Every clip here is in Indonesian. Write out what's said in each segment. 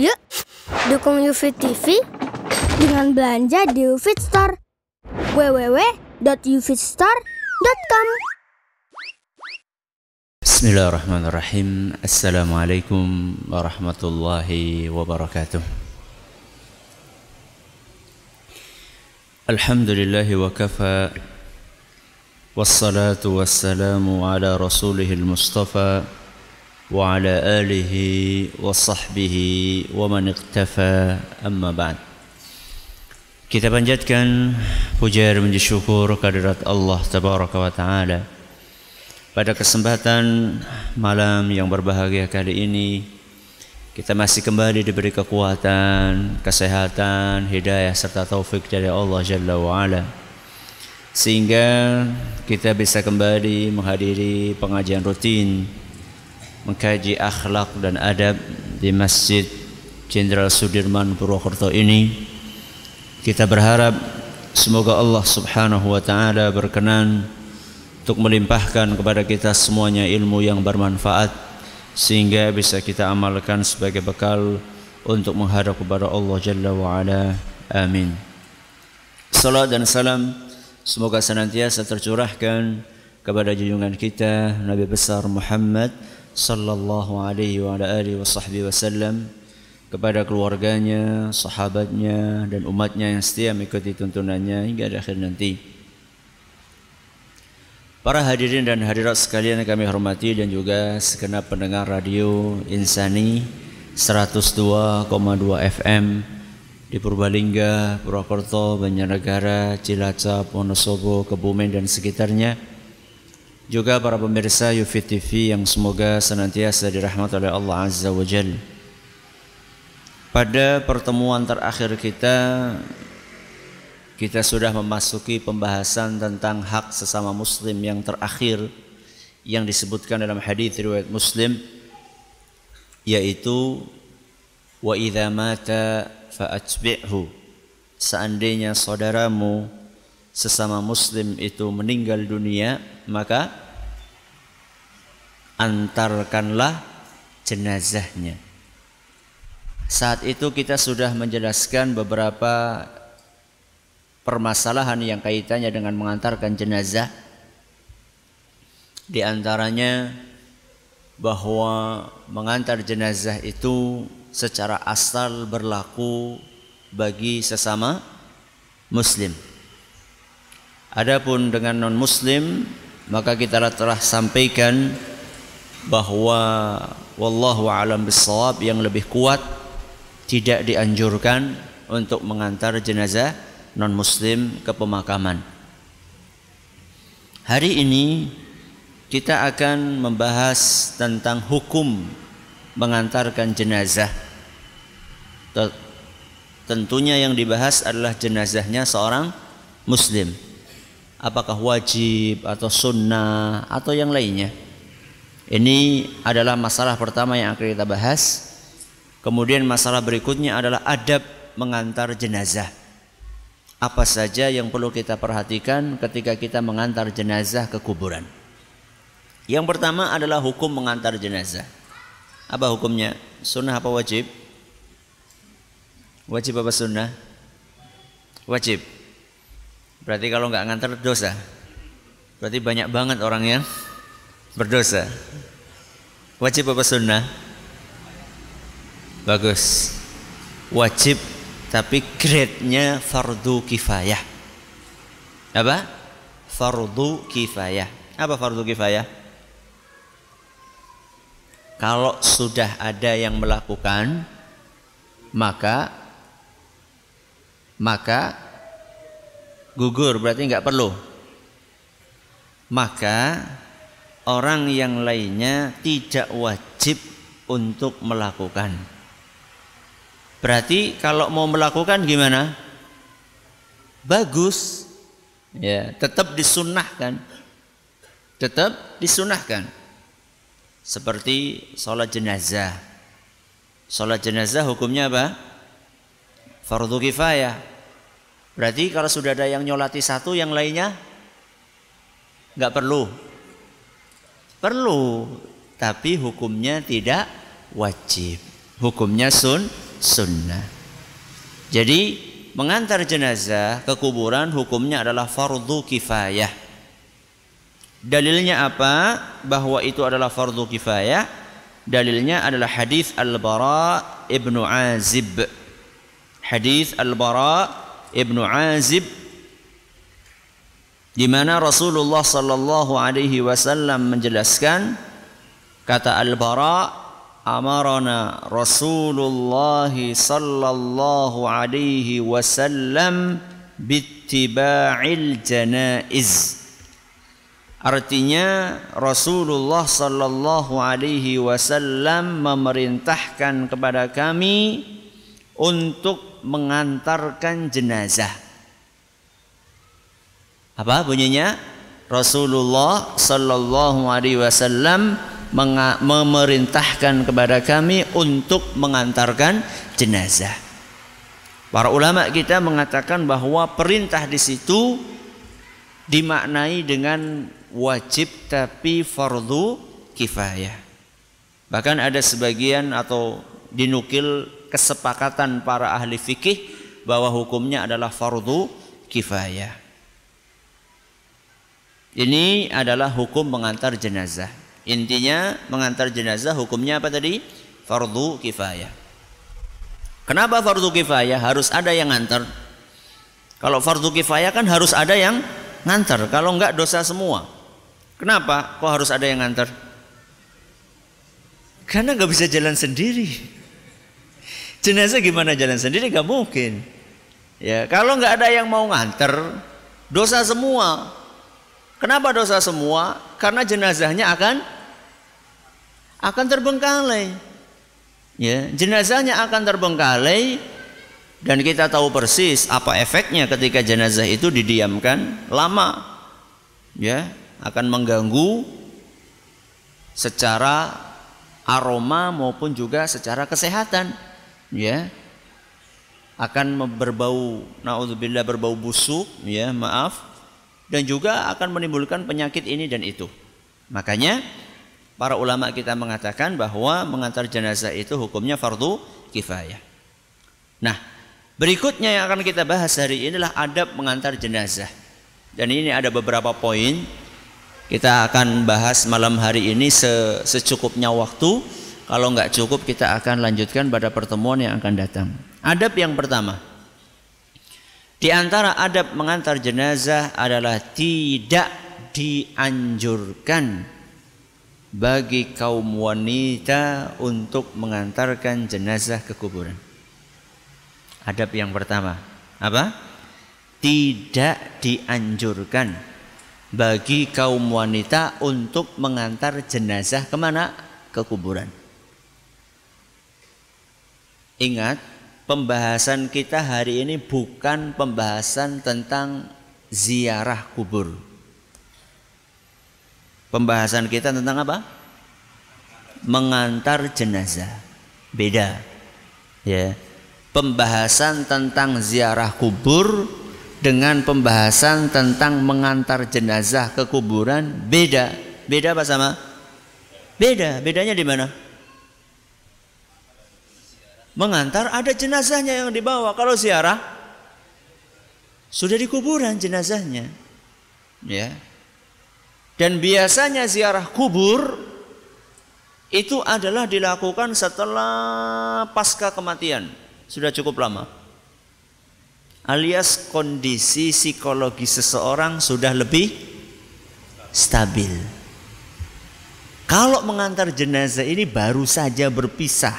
Yuk, dukung UFIT TV dengan belanja di UFIT Store. www.ufitstore.com Bismillahirrahmanirrahim. Assalamualaikum warahmatullahi wabarakatuh. Alhamdulillahi wa kafa. Wassalatu wassalamu ala rasulihil mustafa Wa sahbihi wa man iqtafa. Amma ba'd. Kita panjatkan puja dan puji syukur kehadirat Allah Tabaraka wa Ta'ala. Pada kesempatan malam yang berbahagia kali ini Kita masih kembali diberi kekuatan, kesehatan, hidayah serta taufik dari Allah Jalla wa'ala Sehingga kita bisa kembali menghadiri pengajian rutin Mengkaji akhlak dan adab di Masjid Jenderal Sudirman Purwokerto ini Kita berharap semoga Allah subhanahu wa ta'ala berkenan untuk melimpahkan kepada kita semuanya ilmu yang bermanfaat sehingga bisa kita amalkan sebagai bekal untuk menghadap kepada Allah Jalla wa ala. Amin. Salat dan salam semoga senantiasa tercurahkan kepada junjungan kita Nabi besar Muhammad sallallahu alaihi wa ala alihi wasallam kepada keluarganya, sahabatnya dan umatnya yang setia mengikuti tuntunannya hingga akhir nanti. Para hadirin dan hadirat sekalian yang kami hormati dan juga segenap pendengar radio Insani 102,2 FM di Purbalingga, Purwokerto, Banjarnegara, Cilacap, Wonosobo, Kebumen dan sekitarnya. Juga para pemirsa Yufit TV yang semoga senantiasa dirahmati oleh Allah Azza wa Jalla. Pada pertemuan terakhir kita kita sudah memasuki pembahasan tentang hak sesama muslim yang terakhir yang disebutkan dalam hadis riwayat Muslim yaitu wa idza mata seandainya saudaramu sesama muslim itu meninggal dunia maka antarkanlah jenazahnya saat itu kita sudah menjelaskan beberapa permasalahan yang kaitannya dengan mengantarkan jenazah di antaranya bahwa mengantar jenazah itu secara asal berlaku bagi sesama muslim. Adapun dengan non muslim maka kita telah sampaikan bahwa wallahu alam bisawab yang lebih kuat tidak dianjurkan untuk mengantar jenazah non muslim ke pemakaman. Hari ini kita akan membahas tentang hukum mengantarkan jenazah. Tentunya yang dibahas adalah jenazahnya seorang muslim. Apakah wajib atau sunnah atau yang lainnya? Ini adalah masalah pertama yang akan kita bahas. Kemudian masalah berikutnya adalah adab mengantar jenazah apa saja yang perlu kita perhatikan ketika kita mengantar jenazah ke kuburan. Yang pertama adalah hukum mengantar jenazah. Apa hukumnya? Sunnah apa wajib? Wajib apa sunnah? Wajib. Berarti kalau nggak ngantar dosa. Berarti banyak banget orang yang berdosa. Wajib apa sunnah? Bagus. Wajib tapi grade-nya fardu kifayah. Apa? Fardu kifayah. Apa fardu kifayah? Kalau sudah ada yang melakukan maka maka gugur berarti nggak perlu. Maka orang yang lainnya tidak wajib untuk melakukan. Berarti kalau mau melakukan gimana? Bagus. Ya, tetap disunahkan. Tetap disunahkan. Seperti sholat jenazah. Sholat jenazah hukumnya apa? Fardu kifayah. Berarti kalau sudah ada yang nyolati satu, yang lainnya nggak perlu. Perlu, tapi hukumnya tidak wajib. Hukumnya sun sunnah. Jadi mengantar jenazah ke kuburan hukumnya adalah fardu kifayah. Dalilnya apa? Bahwa itu adalah fardu kifayah. Dalilnya adalah hadis Al-Bara ibnu Azib. Hadis Al-Bara ibnu Azib di mana Rasulullah sallallahu alaihi wasallam menjelaskan kata Al-Bara amarana Rasulullah sallallahu alaihi wasallam bittiba'il janaiz Artinya Rasulullah sallallahu alaihi wasallam memerintahkan kepada kami untuk mengantarkan jenazah. Apa bunyinya? Rasulullah sallallahu alaihi wasallam memerintahkan kepada kami untuk mengantarkan jenazah. Para ulama kita mengatakan bahwa perintah di situ dimaknai dengan wajib tapi fardu kifayah. Bahkan ada sebagian atau dinukil kesepakatan para ahli fikih bahwa hukumnya adalah fardu kifayah. Ini adalah hukum mengantar jenazah. Intinya mengantar jenazah hukumnya apa tadi? Fardu kifayah. Kenapa fardu kifayah? Harus ada yang ngantar. Kalau fardu kifayah kan harus ada yang ngantar. Kalau enggak dosa semua. Kenapa? Kok harus ada yang ngantar? Karena nggak bisa jalan sendiri. Jenazah gimana jalan sendiri? Gak mungkin. Ya, kalau nggak ada yang mau nganter, dosa semua. Kenapa dosa semua? Karena jenazahnya akan akan terbengkalai. Ya, jenazahnya akan terbengkalai dan kita tahu persis apa efeknya ketika jenazah itu didiamkan lama. Ya, akan mengganggu secara aroma maupun juga secara kesehatan ya akan berbau naudzubillah berbau busuk ya maaf dan juga akan menimbulkan penyakit ini dan itu makanya para ulama kita mengatakan bahwa mengantar jenazah itu hukumnya fardu kifayah nah berikutnya yang akan kita bahas hari ini adalah adab mengantar jenazah dan ini ada beberapa poin kita akan bahas malam hari ini secukupnya waktu. Kalau nggak cukup kita akan lanjutkan pada pertemuan yang akan datang. Adab yang pertama. Di antara adab mengantar jenazah adalah tidak dianjurkan bagi kaum wanita untuk mengantarkan jenazah ke kuburan. Adab yang pertama, apa? Tidak dianjurkan bagi kaum wanita untuk mengantar jenazah ke mana? Ke kuburan. Ingat, pembahasan kita hari ini bukan pembahasan tentang ziarah kubur. Pembahasan kita tentang apa? Mengantar jenazah. Beda. Ya. Pembahasan tentang ziarah kubur dengan pembahasan tentang mengantar jenazah ke kuburan beda. Beda apa sama? Beda. Bedanya di mana? Mengantar ada jenazahnya yang dibawa. Kalau ziarah sudah di kuburan jenazahnya. Ya. Dan biasanya ziarah kubur itu adalah dilakukan setelah pasca kematian. Sudah cukup lama alias kondisi psikologi seseorang sudah lebih stabil. Kalau mengantar jenazah ini baru saja berpisah,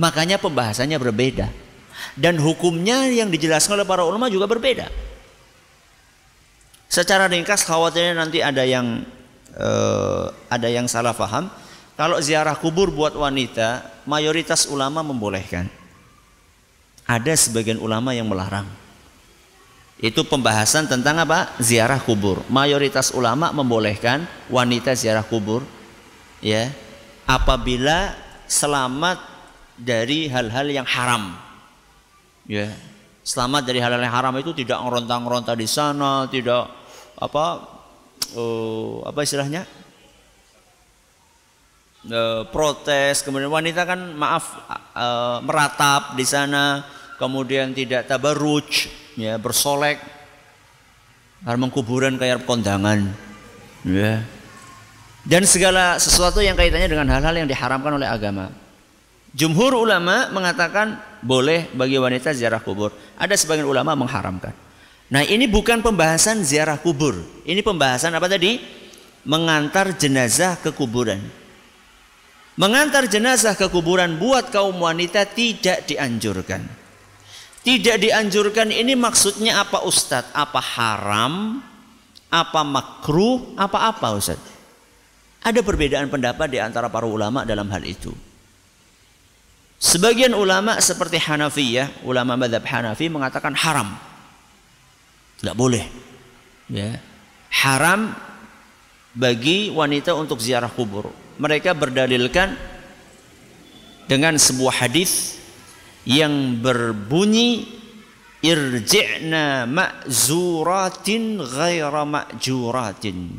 makanya pembahasannya berbeda dan hukumnya yang dijelaskan oleh para ulama juga berbeda. Secara ringkas khawatirnya nanti ada yang uh, ada yang salah paham. Kalau ziarah kubur buat wanita, mayoritas ulama membolehkan. Ada sebagian ulama yang melarang. Itu pembahasan tentang apa? Ziarah kubur. Mayoritas ulama membolehkan wanita ziarah kubur ya apabila selamat dari hal-hal yang haram. Ya. Selamat dari hal-hal yang haram itu tidak ngeronta-ngeronta di sana, tidak apa uh, apa istilahnya? e, protes, kemudian wanita kan maaf e, meratap di sana, kemudian tidak tabaruj, ya bersolek, harus kuburan kayak kondangan, ya. Dan segala sesuatu yang kaitannya dengan hal-hal yang diharamkan oleh agama. Jumhur ulama mengatakan boleh bagi wanita ziarah kubur. Ada sebagian ulama mengharamkan. Nah ini bukan pembahasan ziarah kubur. Ini pembahasan apa tadi? Mengantar jenazah ke kuburan. Mengantar jenazah ke kuburan buat kaum wanita tidak dianjurkan. Tidak dianjurkan ini maksudnya apa Ustadz? Apa haram? Apa makruh? Apa apa Ustadz? Ada perbedaan pendapat di antara para ulama dalam hal itu. Sebagian ulama seperti Hanafiyah, ulama madhab Hanafi mengatakan haram. Tidak boleh. Ya. Haram bagi wanita untuk ziarah kubur. Mereka berdalilkan dengan sebuah hadis yang berbunyi irji'na ma'zuratin ghaira ma'juratin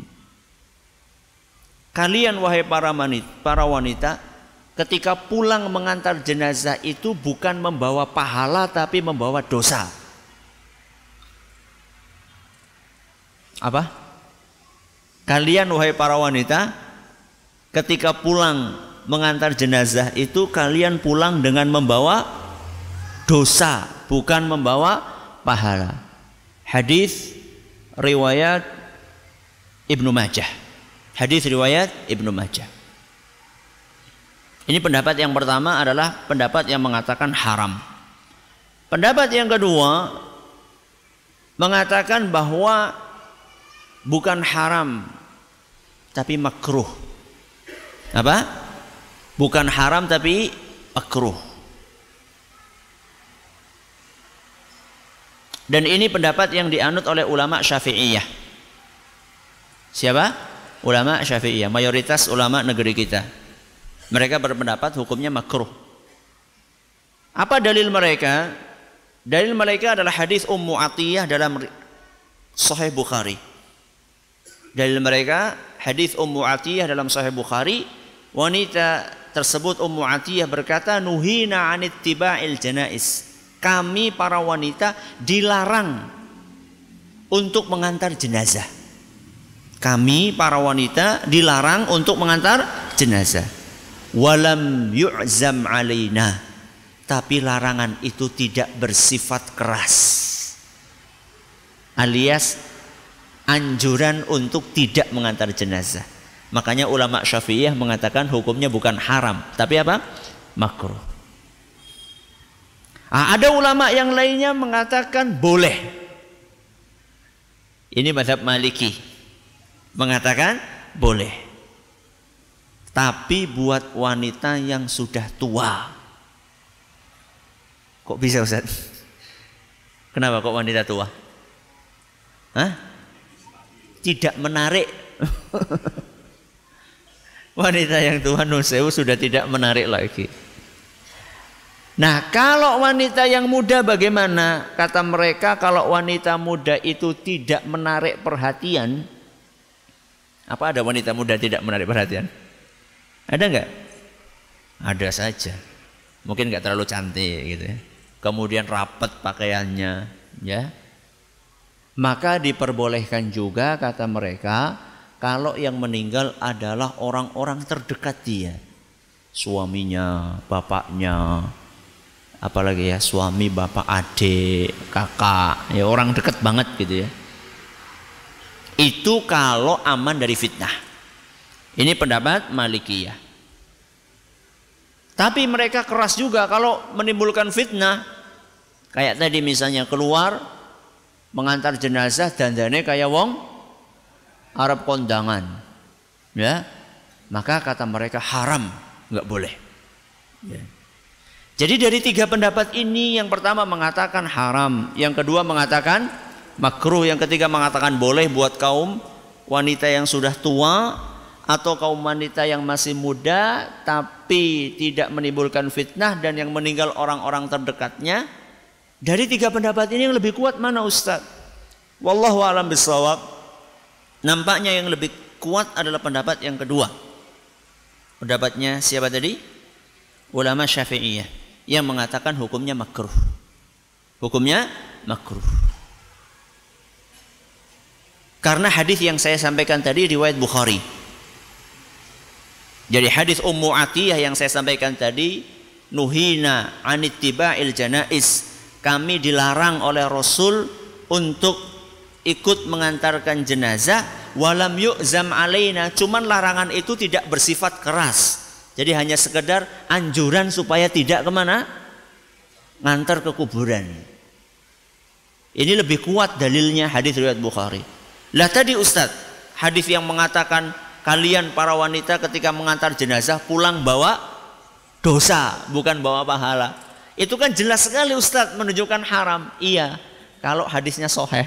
Kalian wahai para wanita, para wanita ketika pulang mengantar jenazah itu bukan membawa pahala tapi membawa dosa. Apa? Kalian wahai para wanita ketika pulang mengantar jenazah itu kalian pulang dengan membawa dosa bukan membawa pahala. Hadis riwayat Ibnu Majah. Hadis riwayat Ibnu Majah. Ini pendapat yang pertama adalah pendapat yang mengatakan haram. Pendapat yang kedua mengatakan bahwa bukan haram tapi makruh. Apa? Bukan haram tapi makruh. Dan ini pendapat yang dianut oleh ulama Syafi'iyah. Siapa? ulama Syafi'iyah, mayoritas ulama negeri kita. Mereka berpendapat hukumnya makruh. Apa dalil mereka? Dalil mereka adalah hadis Ummu Atiyah dalam Sahih Bukhari. Dalil mereka hadis Ummu Atiyah dalam Sahih Bukhari, wanita tersebut Ummu Atiyah berkata, "Nuhina 'anit tiba'il janais." Kami para wanita dilarang untuk mengantar jenazah kami para wanita dilarang untuk mengantar jenazah. Walam yu'zam alaina. Tapi larangan itu tidak bersifat keras. Alias anjuran untuk tidak mengantar jenazah. Makanya ulama Syafi'iyah mengatakan hukumnya bukan haram, tapi apa? Makruh. Nah, ada ulama yang lainnya mengatakan boleh. Ini madhab Maliki mengatakan boleh. Tapi buat wanita yang sudah tua. Kok bisa Ustaz? Kenapa kok wanita tua? Hah? Tidak menarik. wanita yang tua nusewu sudah tidak menarik lagi. Nah, kalau wanita yang muda bagaimana? Kata mereka kalau wanita muda itu tidak menarik perhatian, apa ada wanita muda tidak menarik perhatian? Ada nggak? Ada saja. Mungkin nggak terlalu cantik gitu ya. Kemudian rapat pakaiannya, ya. Maka diperbolehkan juga kata mereka kalau yang meninggal adalah orang-orang terdekat dia. Suaminya, bapaknya, apalagi ya suami, bapak, adik, kakak, ya orang dekat banget gitu ya itu kalau aman dari fitnah. Ini pendapat Malikiyah. Tapi mereka keras juga kalau menimbulkan fitnah. Kayak tadi misalnya keluar mengantar jenazah dan dane kayak wong Arab kondangan. Ya. Maka kata mereka haram, nggak boleh. Ya. Jadi dari tiga pendapat ini yang pertama mengatakan haram, yang kedua mengatakan Makruh yang ketiga mengatakan boleh buat kaum wanita yang sudah tua atau kaum wanita yang masih muda tapi tidak menimbulkan fitnah dan yang meninggal orang-orang terdekatnya. Dari tiga pendapat ini yang lebih kuat mana Ustaz? Wallahu alam bisawab. Nampaknya yang lebih kuat adalah pendapat yang kedua. Pendapatnya siapa tadi? Ulama Syafi'iyah yang mengatakan hukumnya makruh. Hukumnya makruh. Karena hadis yang saya sampaikan tadi riwayat Bukhari. Jadi hadis Ummu Atiyah yang saya sampaikan tadi nuhina anittiba'il janais. Kami dilarang oleh Rasul untuk ikut mengantarkan jenazah walam yu'zam alaina. Cuman larangan itu tidak bersifat keras. Jadi hanya sekedar anjuran supaya tidak ke mana? Ngantar ke kuburan. Ini lebih kuat dalilnya hadis riwayat Bukhari. Lah tadi Ustadz, hadis yang mengatakan kalian para wanita ketika mengantar jenazah pulang bawa dosa, bukan bawa pahala. Itu kan jelas sekali Ustadz menunjukkan haram. Iya, kalau hadisnya soheh.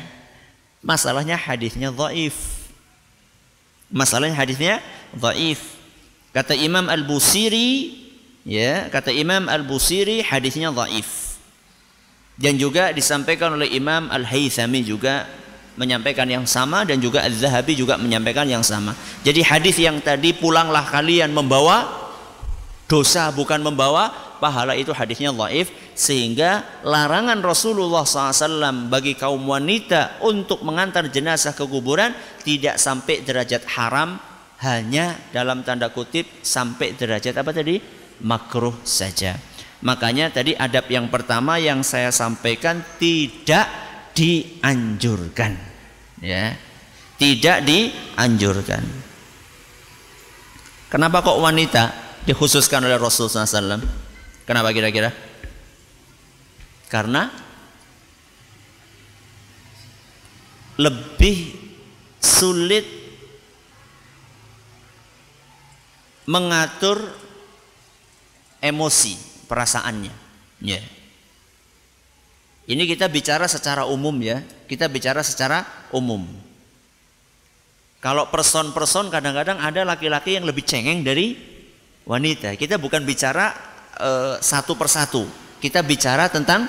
Masalahnya hadisnya dhaif. Masalahnya hadisnya dhaif. Kata Imam Al-Busiri, ya, kata Imam Al-Busiri hadisnya dhaif. Dan juga disampaikan oleh Imam Al-Haythami juga menyampaikan yang sama dan juga Az-Zahabi juga menyampaikan yang sama. Jadi hadis yang tadi pulanglah kalian membawa dosa bukan membawa pahala itu hadisnya dhaif sehingga larangan Rasulullah SAW bagi kaum wanita untuk mengantar jenazah ke kuburan tidak sampai derajat haram hanya dalam tanda kutip sampai derajat apa tadi makruh saja. Makanya tadi adab yang pertama yang saya sampaikan tidak dianjurkan ya. Tidak dianjurkan. Kenapa kok wanita dikhususkan oleh Rasulullah SAW kenapa kira-kira? Karena lebih sulit mengatur emosi perasaannya. Ya. yeah. Ini kita bicara secara umum ya, kita bicara secara umum. Kalau person-person kadang-kadang ada laki-laki yang lebih cengeng dari wanita. Kita bukan bicara uh, satu persatu, kita bicara tentang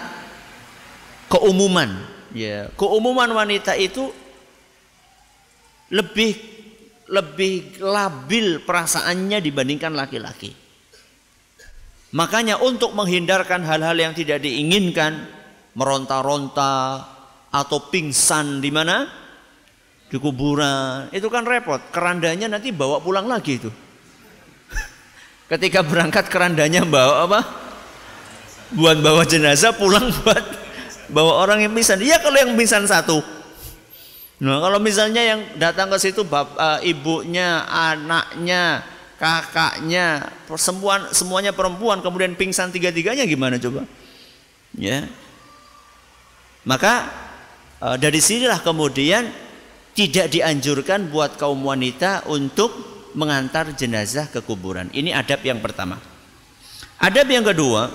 keumuman. Ya, keumuman wanita itu lebih lebih labil perasaannya dibandingkan laki-laki. Makanya untuk menghindarkan hal-hal yang tidak diinginkan, meronta-ronta atau pingsan di mana? Di kuburan. Itu kan repot. Kerandanya nanti bawa pulang lagi itu. Ketika berangkat kerandanya bawa apa? Buat bawa jenazah pulang buat bawa orang yang pingsan. Iya kalau yang pingsan satu. Nah, kalau misalnya yang datang ke situ bap, uh, ibunya, anaknya, kakaknya, perempuan semuanya perempuan kemudian pingsan tiga-tiganya gimana coba? Ya. Maka e, dari sinilah kemudian tidak dianjurkan buat kaum wanita untuk mengantar jenazah ke kuburan. Ini adab yang pertama. Adab yang kedua,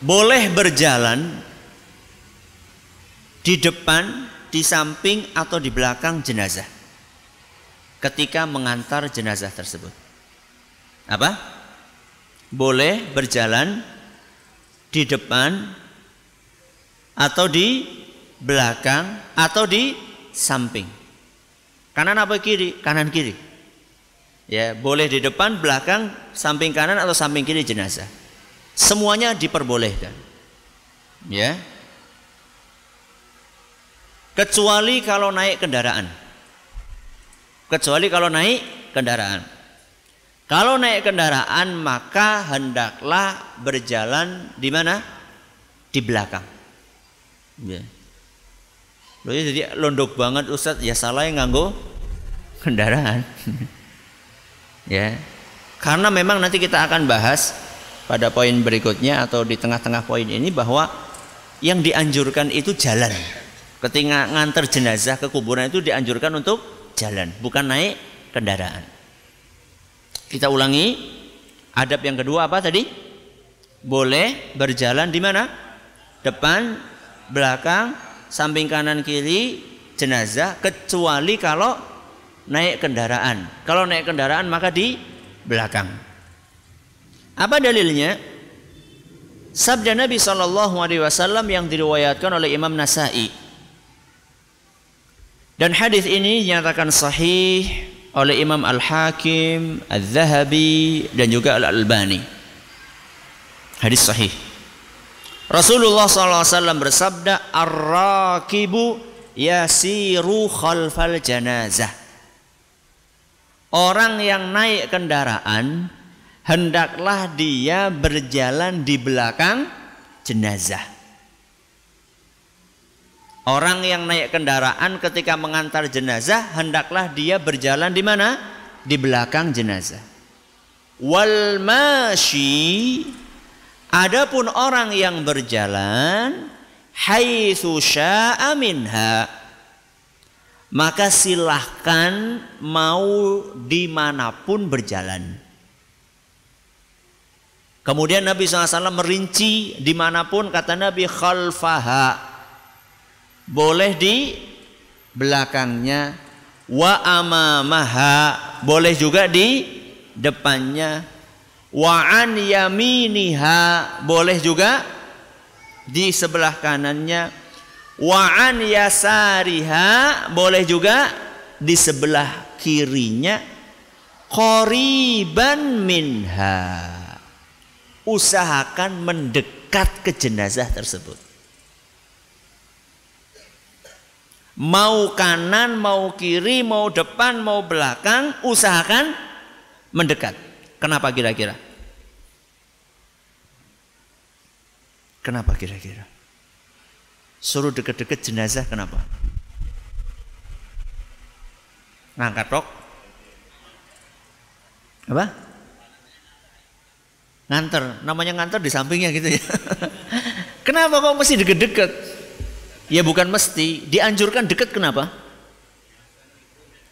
boleh berjalan di depan, di samping atau di belakang jenazah ketika mengantar jenazah tersebut. Apa? Boleh berjalan di depan atau di belakang atau di samping. Kanan apa kiri? Kanan kiri. Ya, boleh di depan, belakang, samping kanan atau samping kiri jenazah. Semuanya diperbolehkan. Ya. Kecuali kalau naik kendaraan. Kecuali kalau naik kendaraan. Kalau naik kendaraan maka hendaklah berjalan di mana? Di belakang. Ya. Loh, jadi londok banget Ustaz, ya salah yang nganggo kendaraan. ya. Karena memang nanti kita akan bahas pada poin berikutnya atau di tengah-tengah poin ini bahwa yang dianjurkan itu jalan. Ketika nganter jenazah ke kuburan itu dianjurkan untuk jalan, bukan naik kendaraan. Kita ulangi. Adab yang kedua apa tadi? Boleh berjalan di mana? Depan, belakang, samping kanan kiri jenazah kecuali kalau naik kendaraan. Kalau naik kendaraan maka di belakang. Apa dalilnya? Sabda Nabi Shallallahu Alaihi Wasallam yang diriwayatkan oleh Imam Nasai. Dan hadis ini dinyatakan sahih oleh Imam Al-Hakim, Al-Zahabi dan juga Al-Albani. Hadis sahih. Rasulullah SAW bersabda, Ar-rakibu yasiru khalfal janazah. Orang yang naik kendaraan, hendaklah dia berjalan di belakang jenazah. Orang yang naik kendaraan ketika mengantar jenazah hendaklah dia berjalan di mana? Di belakang jenazah. Wal mashi adapun orang yang berjalan haitsu syaa minha maka silahkan mau di mana pun berjalan. Kemudian Nabi SAW merinci di mana pun kata Nabi khalfaha boleh di belakangnya. Wa amamaha boleh juga di depannya. Wa an yaminiha boleh juga di sebelah kanannya. Wa an yasariha boleh juga di sebelah kirinya. Qoriban minha. Usahakan mendekat ke jenazah tersebut Mau kanan, mau kiri, mau depan, mau belakang, usahakan mendekat. Kenapa kira-kira? Kenapa kira-kira? Suruh deket-deket jenazah kenapa? Ngangkat rok? Apa? Nganter, namanya nganter di sampingnya gitu ya. kenapa kok mesti deket-deket? Ya bukan mesti, dianjurkan dekat kenapa?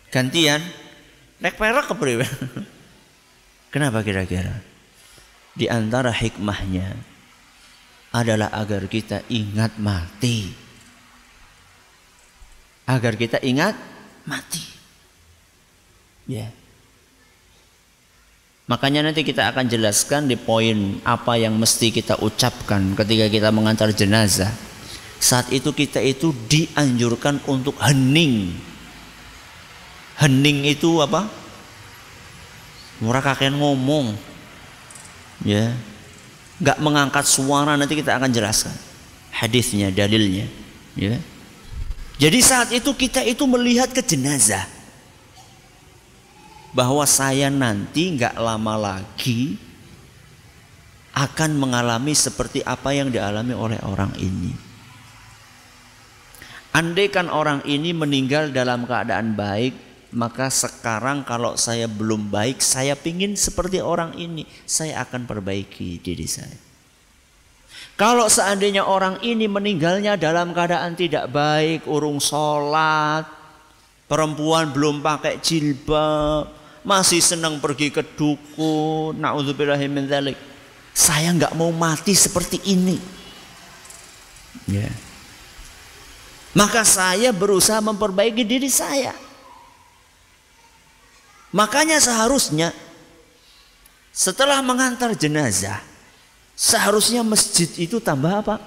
Gantian. Nek perak ke Kenapa kira-kira? Di antara hikmahnya adalah agar kita ingat mati. Agar kita ingat mati. Ya. Makanya nanti kita akan jelaskan di poin apa yang mesti kita ucapkan ketika kita mengantar jenazah saat itu kita itu dianjurkan untuk hening. Hening itu apa? Murah kakek ngomong. Ya. Gak mengangkat suara nanti kita akan jelaskan hadisnya, dalilnya. Ya. Jadi saat itu kita itu melihat ke jenazah bahwa saya nanti nggak lama lagi akan mengalami seperti apa yang dialami oleh orang ini. Andaikan orang ini meninggal dalam keadaan baik, maka sekarang kalau saya belum baik, saya pingin seperti orang ini, saya akan perbaiki diri saya. Kalau seandainya orang ini meninggalnya dalam keadaan tidak baik, urung sholat, perempuan belum pakai jilbab, masih senang pergi ke dukun, naudzubillahimin Saya nggak mau mati seperti ini. Yeah. Maka saya berusaha memperbaiki diri saya. Makanya seharusnya setelah mengantar jenazah, seharusnya masjid itu tambah apa?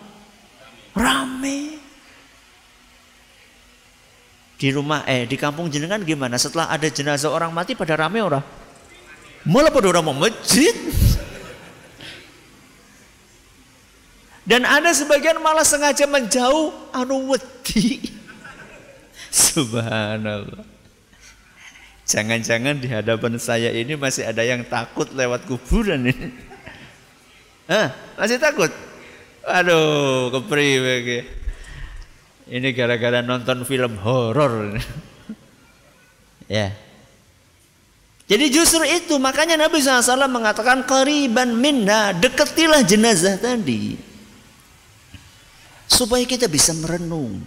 Rame. Di rumah eh di kampung jenengan gimana? Setelah ada jenazah orang mati pada rame orang? Malah pada orang mau masjid. Dan ada sebagian malah sengaja menjauh anu wedi. Subhanallah. Jangan-jangan di hadapan saya ini masih ada yang takut lewat kuburan ini. Hah, masih takut? Aduh, kepri bagi. Ini gara-gara nonton film horor. ya. Jadi justru itu makanya Nabi SAW mengatakan kariban minna deketilah jenazah tadi supaya kita bisa merenung.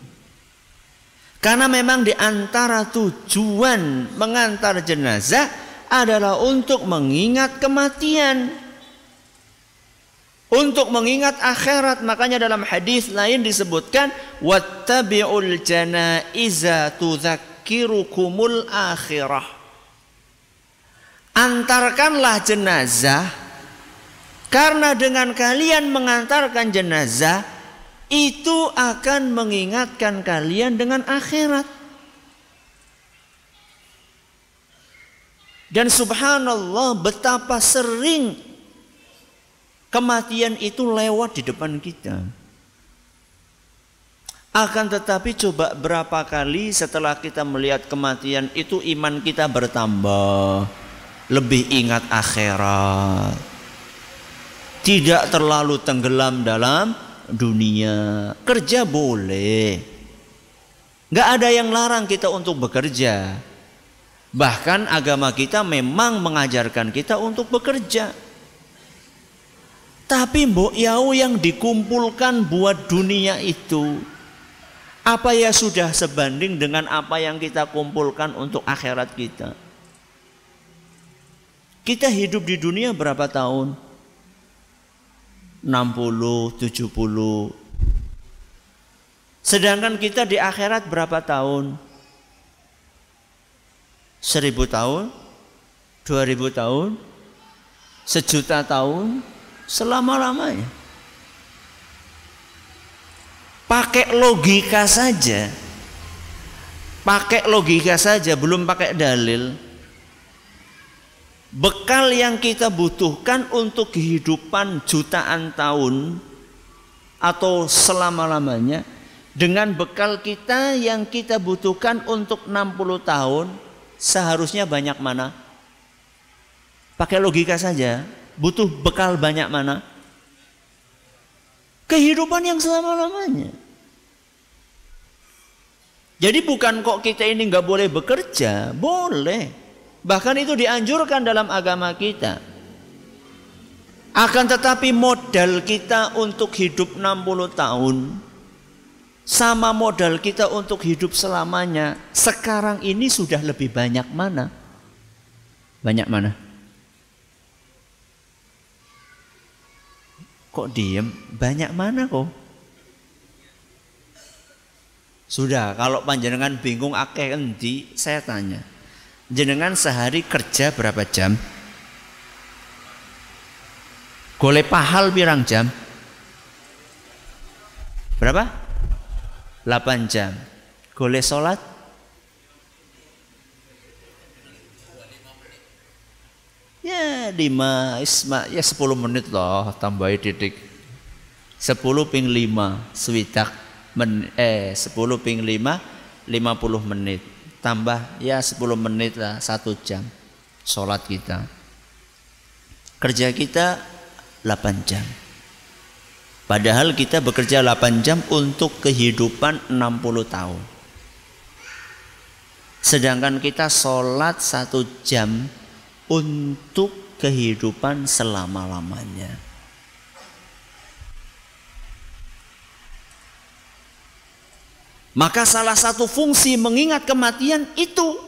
Karena memang di antara tujuan mengantar jenazah adalah untuk mengingat kematian. Untuk mengingat akhirat, makanya dalam hadis lain disebutkan wattabi'ul janaiza tudzakkirukumul akhirah. Antarkanlah jenazah karena dengan kalian mengantarkan jenazah itu akan mengingatkan kalian dengan akhirat. Dan subhanallah betapa sering kematian itu lewat di depan kita. Akan tetapi coba berapa kali setelah kita melihat kematian itu iman kita bertambah. Lebih ingat akhirat. Tidak terlalu tenggelam dalam dunia. Kerja boleh. Gak ada yang larang kita untuk bekerja. Bahkan agama kita memang mengajarkan kita untuk bekerja. Tapi mbok yau yang dikumpulkan buat dunia itu apa ya sudah sebanding dengan apa yang kita kumpulkan untuk akhirat kita? Kita hidup di dunia berapa tahun? 60, 70. Sedangkan kita di akhirat berapa tahun? seribu tahun, dua ribu tahun, sejuta tahun, selama-lamanya. Pakai logika saja, pakai logika saja, belum pakai dalil. Bekal yang kita butuhkan untuk kehidupan jutaan tahun atau selama-lamanya dengan bekal kita yang kita butuhkan untuk 60 tahun seharusnya banyak mana? Pakai logika saja, butuh bekal banyak mana? Kehidupan yang selama-lamanya. Jadi bukan kok kita ini nggak boleh bekerja, boleh. Bahkan itu dianjurkan dalam agama kita. Akan tetapi modal kita untuk hidup 60 tahun sama modal kita untuk hidup selamanya sekarang ini sudah lebih banyak mana? Banyak mana? Kok diem? Banyak mana kok? Sudah, kalau panjenengan bingung akeh endi, saya tanya. Jenengan sehari kerja berapa jam? Goleh pahal pirang jam? Berapa? 8 jam. Goleh sholat? Ya 5 isma ya 10 menit loh tambahi titik. 10 ping 5 swidak men, eh 10 ping 5 50 menit. Tambah ya 10 menit lah 1 jam sholat kita. Kerja kita 8 jam. Padahal kita bekerja 8 jam untuk kehidupan 60 tahun. Sedangkan kita sholat satu jam untuk kehidupan selama-lamanya. Maka salah satu fungsi mengingat kematian itu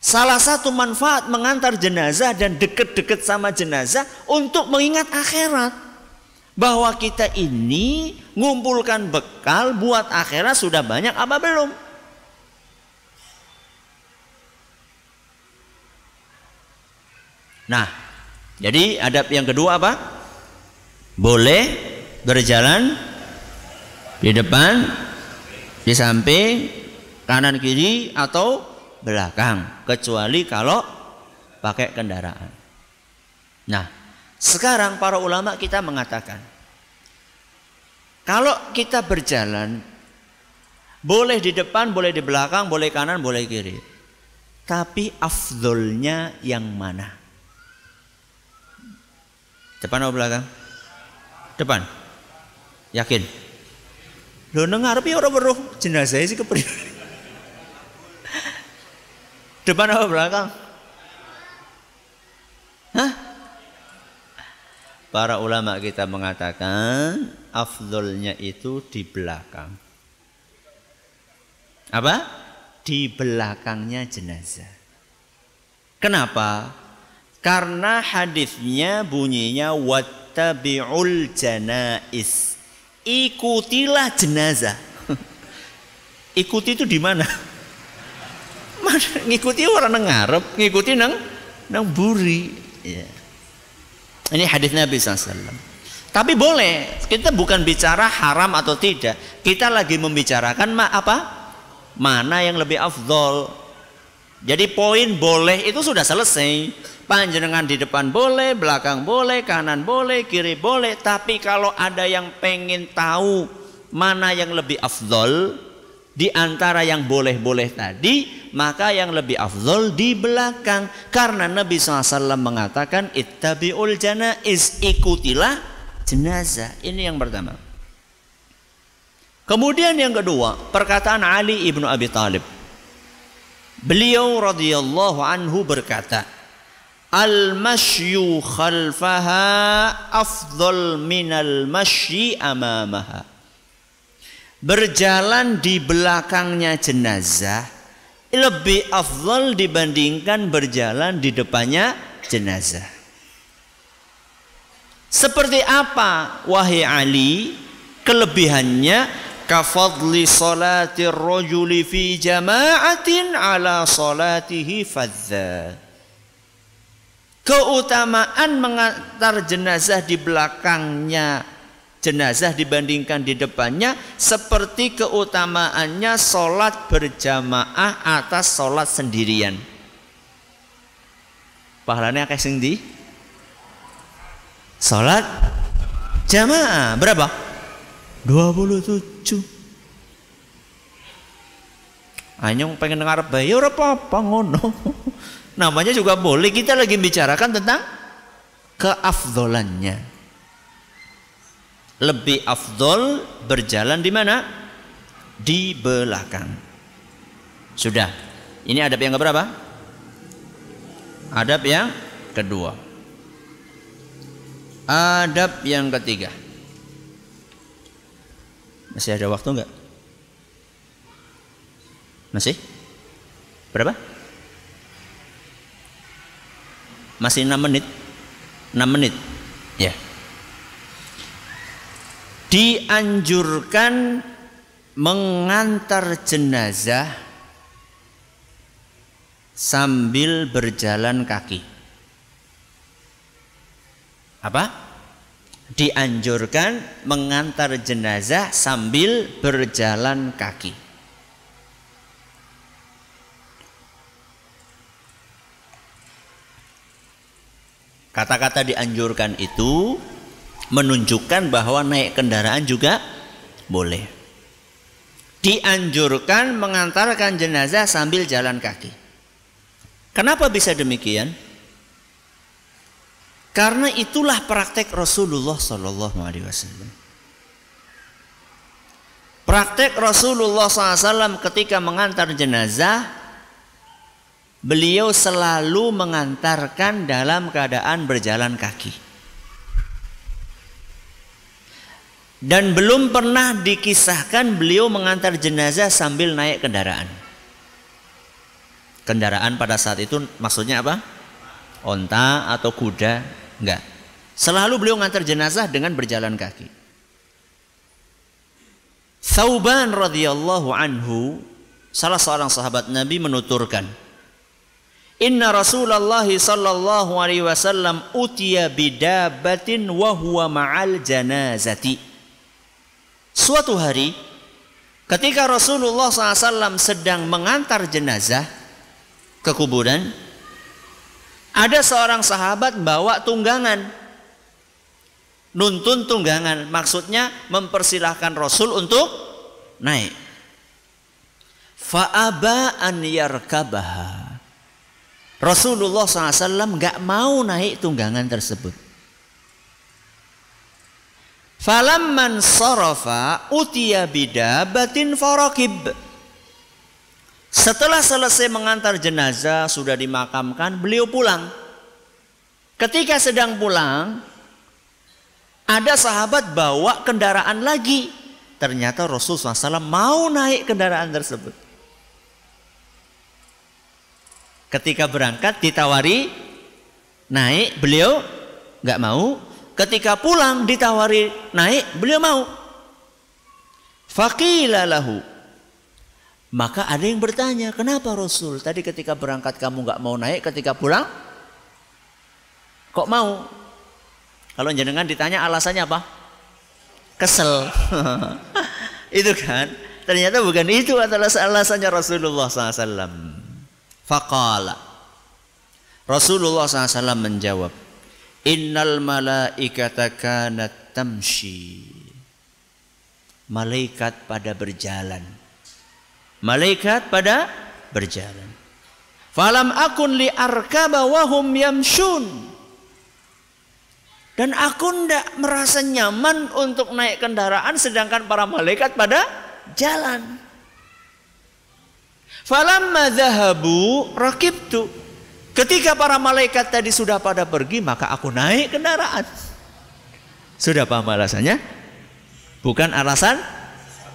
Salah satu manfaat mengantar jenazah dan deket-deket sama jenazah untuk mengingat akhirat bahwa kita ini ngumpulkan bekal buat akhirat sudah banyak apa belum? Nah, jadi adab yang kedua apa? Boleh berjalan di depan, di samping, kanan kiri atau belakang, kecuali kalau pakai kendaraan. Nah, sekarang para ulama kita mengatakan kalau kita berjalan boleh di depan, boleh di belakang, boleh kanan, boleh kiri. Tapi afdolnya yang mana? Depan atau belakang? Depan. Yakin? Lo nengar ya orang beruh jenazah sih kepri. Depan atau belakang? Hah? Para ulama kita mengatakan afdolnya itu di belakang. Apa? Di belakangnya jenazah. Kenapa? Karena hadisnya bunyinya wattabi'ul janais. Ikutilah jenazah. Ikuti itu di mana? Ngikuti orang nang ngarep, ngikuti nang nang buri. Ya. Ini hadis Nabi SAW. Tapi boleh, kita bukan bicara haram atau tidak. Kita lagi membicarakan apa? Mana yang lebih afdol. Jadi poin boleh itu sudah selesai. Panjenengan di depan boleh, belakang boleh, kanan boleh, kiri boleh. Tapi kalau ada yang pengen tahu mana yang lebih afdol di antara yang boleh-boleh tadi, maka yang lebih afdol di belakang. Karena Nabi SAW mengatakan, ittabi'ul janaiz, ikutilah jenazah. Ini yang pertama. Kemudian yang kedua, perkataan Ali ibnu Abi Talib. Beliau radhiyallahu anhu berkata, Al-mashyu khalfaha afdal minal mashyi amamaha. Berjalan di belakangnya jenazah lebih afdal dibandingkan berjalan di depannya jenazah. Seperti apa wahai Ali kelebihannya kafadli salati rajuli fi jama'atin ala salatihi fadza. Keutamaan mengantar jenazah di belakangnya jenazah dibandingkan di depannya seperti keutamaannya solat berjamaah atas solat sendirian. Pahalanya kayak sing di? Solat jamaah. Berapa 27 Anyong pengen dengar bayi ora apa-apa ngono. Namanya juga boleh kita lagi bicarakan tentang keafdolannya. Lebih afdol berjalan di mana? Di belakang. Sudah. Ini adab yang keberapa? Adab yang kedua. Adab yang ketiga. Masih ada waktu enggak? Masih? Berapa? Masih 6 menit? 6 menit. Ya. Dianjurkan mengantar jenazah sambil berjalan kaki. Apa? Dianjurkan mengantar jenazah sambil berjalan kaki. Kata-kata dianjurkan itu menunjukkan bahwa naik kendaraan juga boleh. Dianjurkan mengantarkan jenazah sambil jalan kaki. Kenapa bisa demikian? Karena itulah praktek Rasulullah Sallallahu Alaihi Wasallam. Praktek Rasulullah SAW ketika mengantar jenazah, beliau selalu mengantarkan dalam keadaan berjalan kaki. Dan belum pernah dikisahkan beliau mengantar jenazah sambil naik kendaraan. Kendaraan pada saat itu maksudnya apa? Onta atau kuda Enggak. Selalu beliau ngantar jenazah dengan berjalan kaki. Thauban radhiyallahu anhu salah seorang sahabat Nabi menuturkan Inna Rasulullah sallallahu alaihi wasallam utiya bidabatin wa huwa ma'al janazati. Suatu hari ketika Rasulullah SAW sedang mengantar jenazah ke kuburan, ada seorang sahabat bawa tunggangan. Nuntun tunggangan. Maksudnya mempersilahkan Rasul untuk naik. Fa'aba an yarkabaha. Rasulullah SAW nggak mau naik tunggangan tersebut. Falamman sarafa utiya bidabatin farakib. Setelah selesai mengantar jenazah sudah dimakamkan, beliau pulang. Ketika sedang pulang, ada sahabat bawa kendaraan lagi. Ternyata Rasulullah SAW mau naik kendaraan tersebut. Ketika berangkat ditawari naik, beliau nggak mau. Ketika pulang ditawari naik, beliau mau. Fakilalahu maka ada yang bertanya, kenapa Rasul? Tadi ketika berangkat kamu nggak mau naik, ketika pulang kok mau? Kalau jenengan ditanya alasannya apa? Kesel. itu kan. Ternyata bukan itu adalah alasannya Rasulullah SAW. Faqala Rasulullah SAW menjawab Innal malaikata kanat tamshi Malaikat pada berjalan Malaikat pada berjalan Falam akun li arkaba wahum yamshun dan aku tidak merasa nyaman untuk naik kendaraan sedangkan para malaikat pada jalan. Falamma zahabu rakibtu. Ketika para malaikat tadi sudah pada pergi, maka aku naik kendaraan. Sudah paham alasannya? Bukan alasan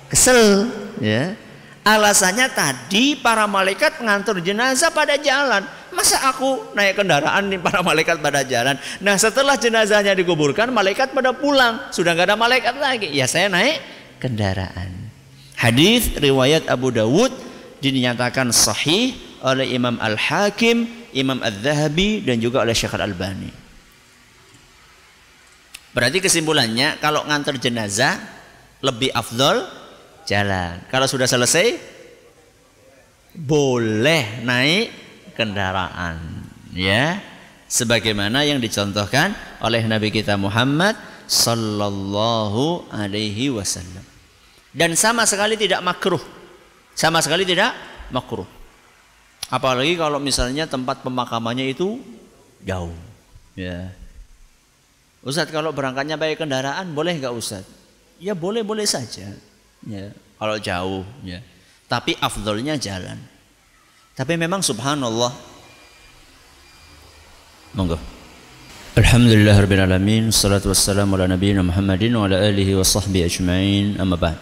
kesel, ya. Alasannya tadi para malaikat ngantor jenazah pada jalan. Masa aku naik kendaraan nih para malaikat pada jalan. Nah setelah jenazahnya dikuburkan malaikat pada pulang. Sudah nggak ada malaikat lagi. Ya saya naik kendaraan. Hadis riwayat Abu Dawud dinyatakan sahih oleh Imam Al-Hakim, Imam Al-Zahabi dan juga oleh Syekh Al-Albani. Berarti kesimpulannya kalau ngantar jenazah lebih afdol jalan. Kalau sudah selesai boleh naik kendaraan, ya. Sebagaimana yang dicontohkan oleh Nabi kita Muhammad sallallahu alaihi wasallam. Dan sama sekali tidak makruh. Sama sekali tidak makruh. Apalagi kalau misalnya tempat pemakamannya itu jauh, ya. Ustadz kalau berangkatnya pakai kendaraan boleh nggak Ustadz? Ya boleh-boleh saja ya. Kalau jauh ya. Tapi afdolnya jalan. Tapi memang subhanallah. Monggo. Alhamdulillah Rabbil Alamin Salatu wassalamu ala nabiyina Muhammadin Wa ala alihi wa sahbihi ajma'in. Amma ba'd.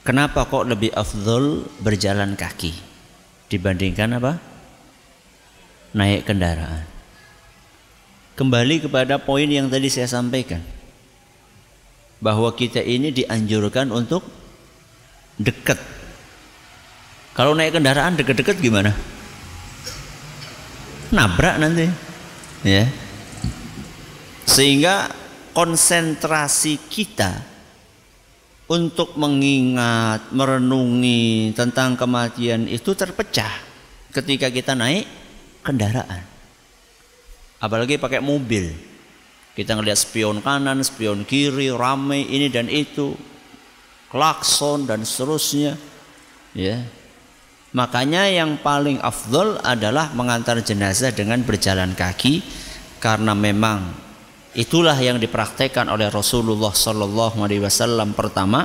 Kenapa kok lebih afdol berjalan kaki Dibandingkan apa? Naik kendaraan. Kembali kepada poin yang tadi saya sampaikan bahwa kita ini dianjurkan untuk dekat. Kalau naik kendaraan dekat-dekat gimana? Nabrak nanti. Ya. Sehingga konsentrasi kita untuk mengingat, merenungi tentang kematian itu terpecah ketika kita naik kendaraan. Apalagi pakai mobil. Kita ngelihat spion kanan, spion kiri, ramai ini dan itu, klakson dan seterusnya. Ya. Makanya yang paling afdol adalah mengantar jenazah dengan berjalan kaki karena memang itulah yang dipraktekkan oleh Rasulullah Sallallahu Alaihi Wasallam pertama.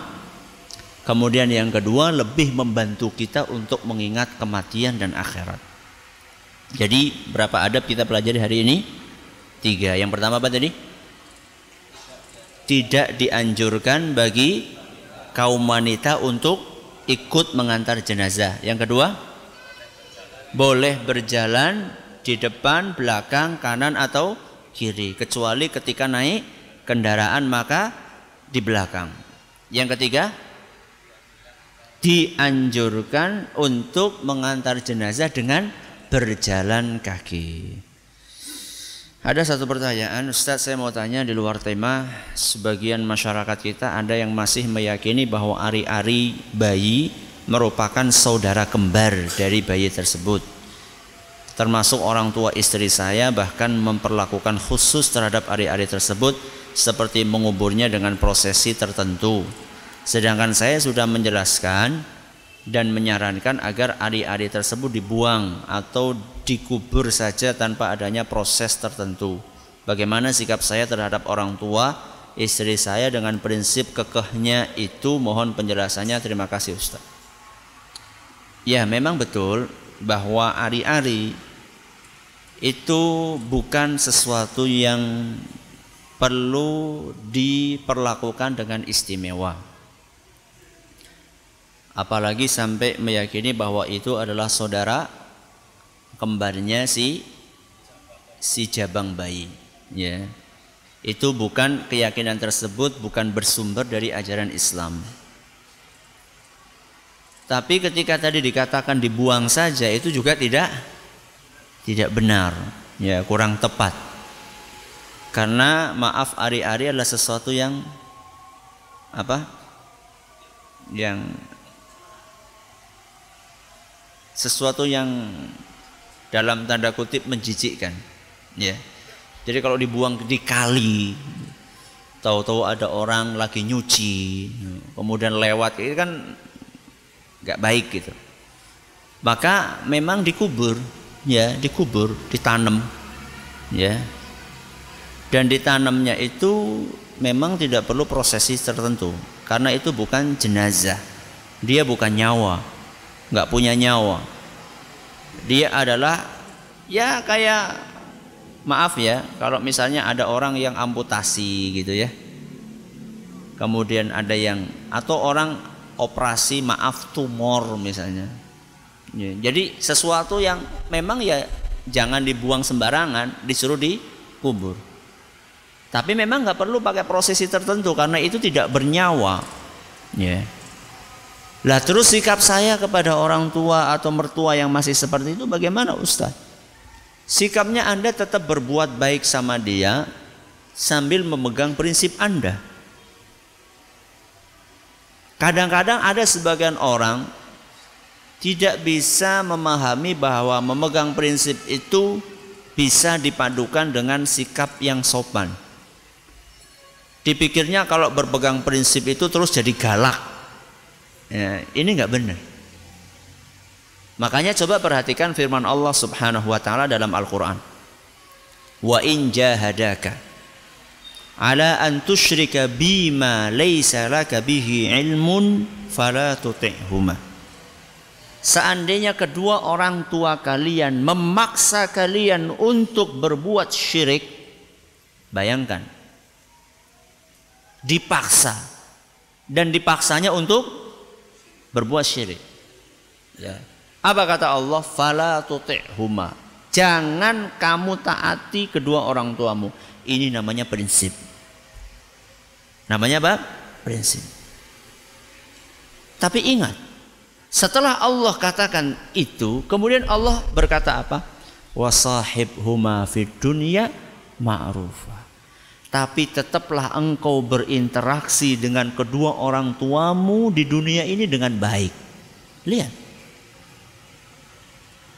Kemudian yang kedua lebih membantu kita untuk mengingat kematian dan akhirat. Jadi berapa adab kita pelajari hari ini? Tiga. Yang pertama apa tadi? Tidak dianjurkan bagi kaum wanita untuk ikut mengantar jenazah. Yang kedua, boleh berjalan di depan, belakang, kanan atau kiri, kecuali ketika naik kendaraan maka di belakang. Yang ketiga, dianjurkan untuk mengantar jenazah dengan berjalan kaki. Ada satu pertanyaan, Ustadz saya mau tanya di luar tema, sebagian masyarakat kita ada yang masih meyakini bahwa ari-ari bayi merupakan saudara kembar dari bayi tersebut. Termasuk orang tua istri saya bahkan memperlakukan khusus terhadap ari-ari tersebut seperti menguburnya dengan prosesi tertentu. Sedangkan saya sudah menjelaskan dan menyarankan agar ari-ari tersebut dibuang atau dikubur saja tanpa adanya proses tertentu. Bagaimana sikap saya terhadap orang tua istri saya dengan prinsip kekehnya itu mohon penjelasannya terima kasih Ustaz. Ya memang betul bahwa ari-ari itu bukan sesuatu yang perlu diperlakukan dengan istimewa. Apalagi sampai meyakini bahwa itu adalah saudara kembarnya si si jabang bayi ya. Itu bukan keyakinan tersebut bukan bersumber dari ajaran Islam. Tapi ketika tadi dikatakan dibuang saja itu juga tidak tidak benar ya kurang tepat. Karena maaf ari-ari adalah sesuatu yang apa? Yang sesuatu yang dalam tanda kutip menjijikkan ya. Jadi kalau dibuang di kali tahu-tahu ada orang lagi nyuci kemudian lewat itu kan nggak baik gitu. Maka memang dikubur ya dikubur ditanam ya. Dan ditanamnya itu memang tidak perlu prosesi tertentu karena itu bukan jenazah dia bukan nyawa nggak punya nyawa. Dia adalah ya kayak maaf ya kalau misalnya ada orang yang amputasi gitu ya. Kemudian ada yang atau orang operasi maaf tumor misalnya. Ya, jadi sesuatu yang memang ya jangan dibuang sembarangan disuruh dikubur. Tapi memang nggak perlu pakai prosesi tertentu karena itu tidak bernyawa. Ya lah terus sikap saya kepada orang tua atau mertua yang masih seperti itu bagaimana Ustaz Sikapnya Anda tetap berbuat baik sama dia sambil memegang prinsip Anda. Kadang-kadang ada sebagian orang tidak bisa memahami bahwa memegang prinsip itu bisa dipadukan dengan sikap yang sopan. Dipikirnya kalau berpegang prinsip itu terus jadi galak. Ya, ini nggak benar. Makanya coba perhatikan firman Allah Subhanahu wa taala dalam Al-Qur'an. Wa in jahadaka ala an tusyrika bima laysa laka bihi ilmun fala tuti'huma. Seandainya kedua orang tua kalian memaksa kalian untuk berbuat syirik, bayangkan dipaksa dan dipaksanya untuk berbuat syirik. Ya, apa kata Allah? Fala tuti'huma. Jangan kamu taati kedua orang tuamu. Ini namanya prinsip. Namanya apa? Prinsip. Tapi ingat, setelah Allah katakan itu, kemudian Allah berkata apa? Wasahib huma fid dunya ma'rufa. Tapi tetaplah engkau berinteraksi dengan kedua orang tuamu di dunia ini dengan baik. Lihat.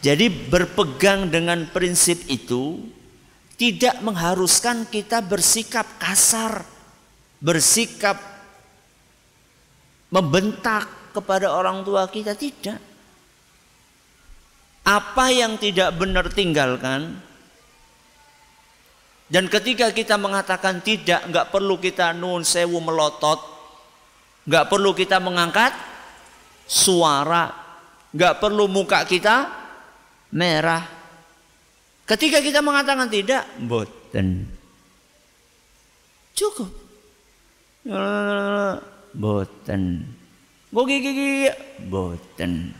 Jadi berpegang dengan prinsip itu tidak mengharuskan kita bersikap kasar, bersikap membentak kepada orang tua kita tidak. Apa yang tidak benar tinggalkan. Dan ketika kita mengatakan tidak, nggak perlu kita nun sewu melotot, nggak perlu kita mengangkat suara, nggak perlu muka kita merah. Ketika kita mengatakan tidak, boten. Cukup. Boten. Gigi boten.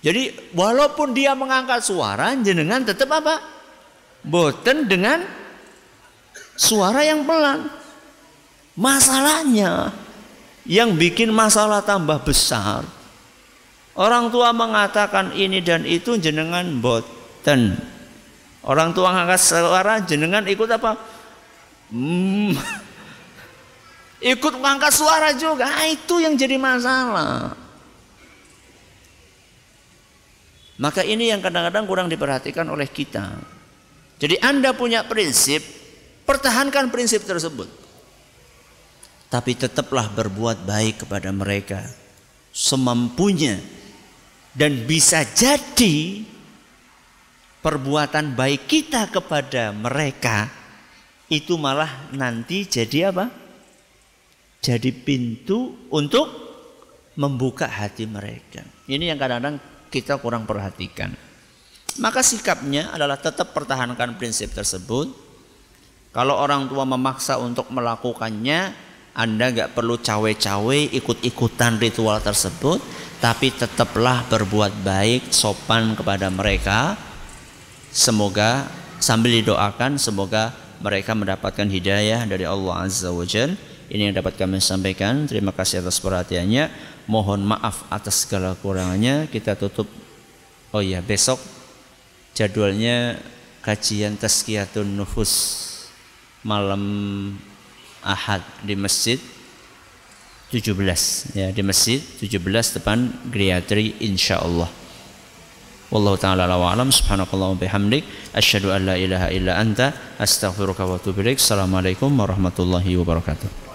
Jadi walaupun dia mengangkat suara, jenengan tetap apa? Boten dengan suara yang pelan. Masalahnya yang bikin masalah tambah besar Orang tua mengatakan ini dan itu jenengan boten. Orang tua ngangkat suara jenengan ikut apa? Hmm. ikut mengangkat suara juga. Nah, itu yang jadi masalah. Maka ini yang kadang-kadang kurang diperhatikan oleh kita. Jadi Anda punya prinsip, pertahankan prinsip tersebut. Tapi tetaplah berbuat baik kepada mereka semampunya dan bisa jadi perbuatan baik kita kepada mereka itu malah nanti jadi apa? Jadi pintu untuk membuka hati mereka. Ini yang kadang-kadang kita kurang perhatikan. Maka sikapnya adalah tetap pertahankan prinsip tersebut. Kalau orang tua memaksa untuk melakukannya, Anda nggak perlu cawe-cawe ikut-ikutan ritual tersebut, tapi tetaplah berbuat baik sopan kepada mereka. Semoga sambil didoakan semoga mereka mendapatkan hidayah dari Allah Azza wa Jal. Ini yang dapat kami sampaikan. Terima kasih atas perhatiannya. Mohon maaf atas segala kurangannya kita tutup. Oh ya besok jadwalnya kajian tazkiyatun nufus malam Ahad di masjid 17 ya di masjid 17 depan Griatri insyaallah Wallahu taala wa alam. Subhanakallahumma bihamdik asyhadu an la ilaha illa anta astaghfiruka wa atubu ilaik. Assalamualaikum warahmatullahi wabarakatuh.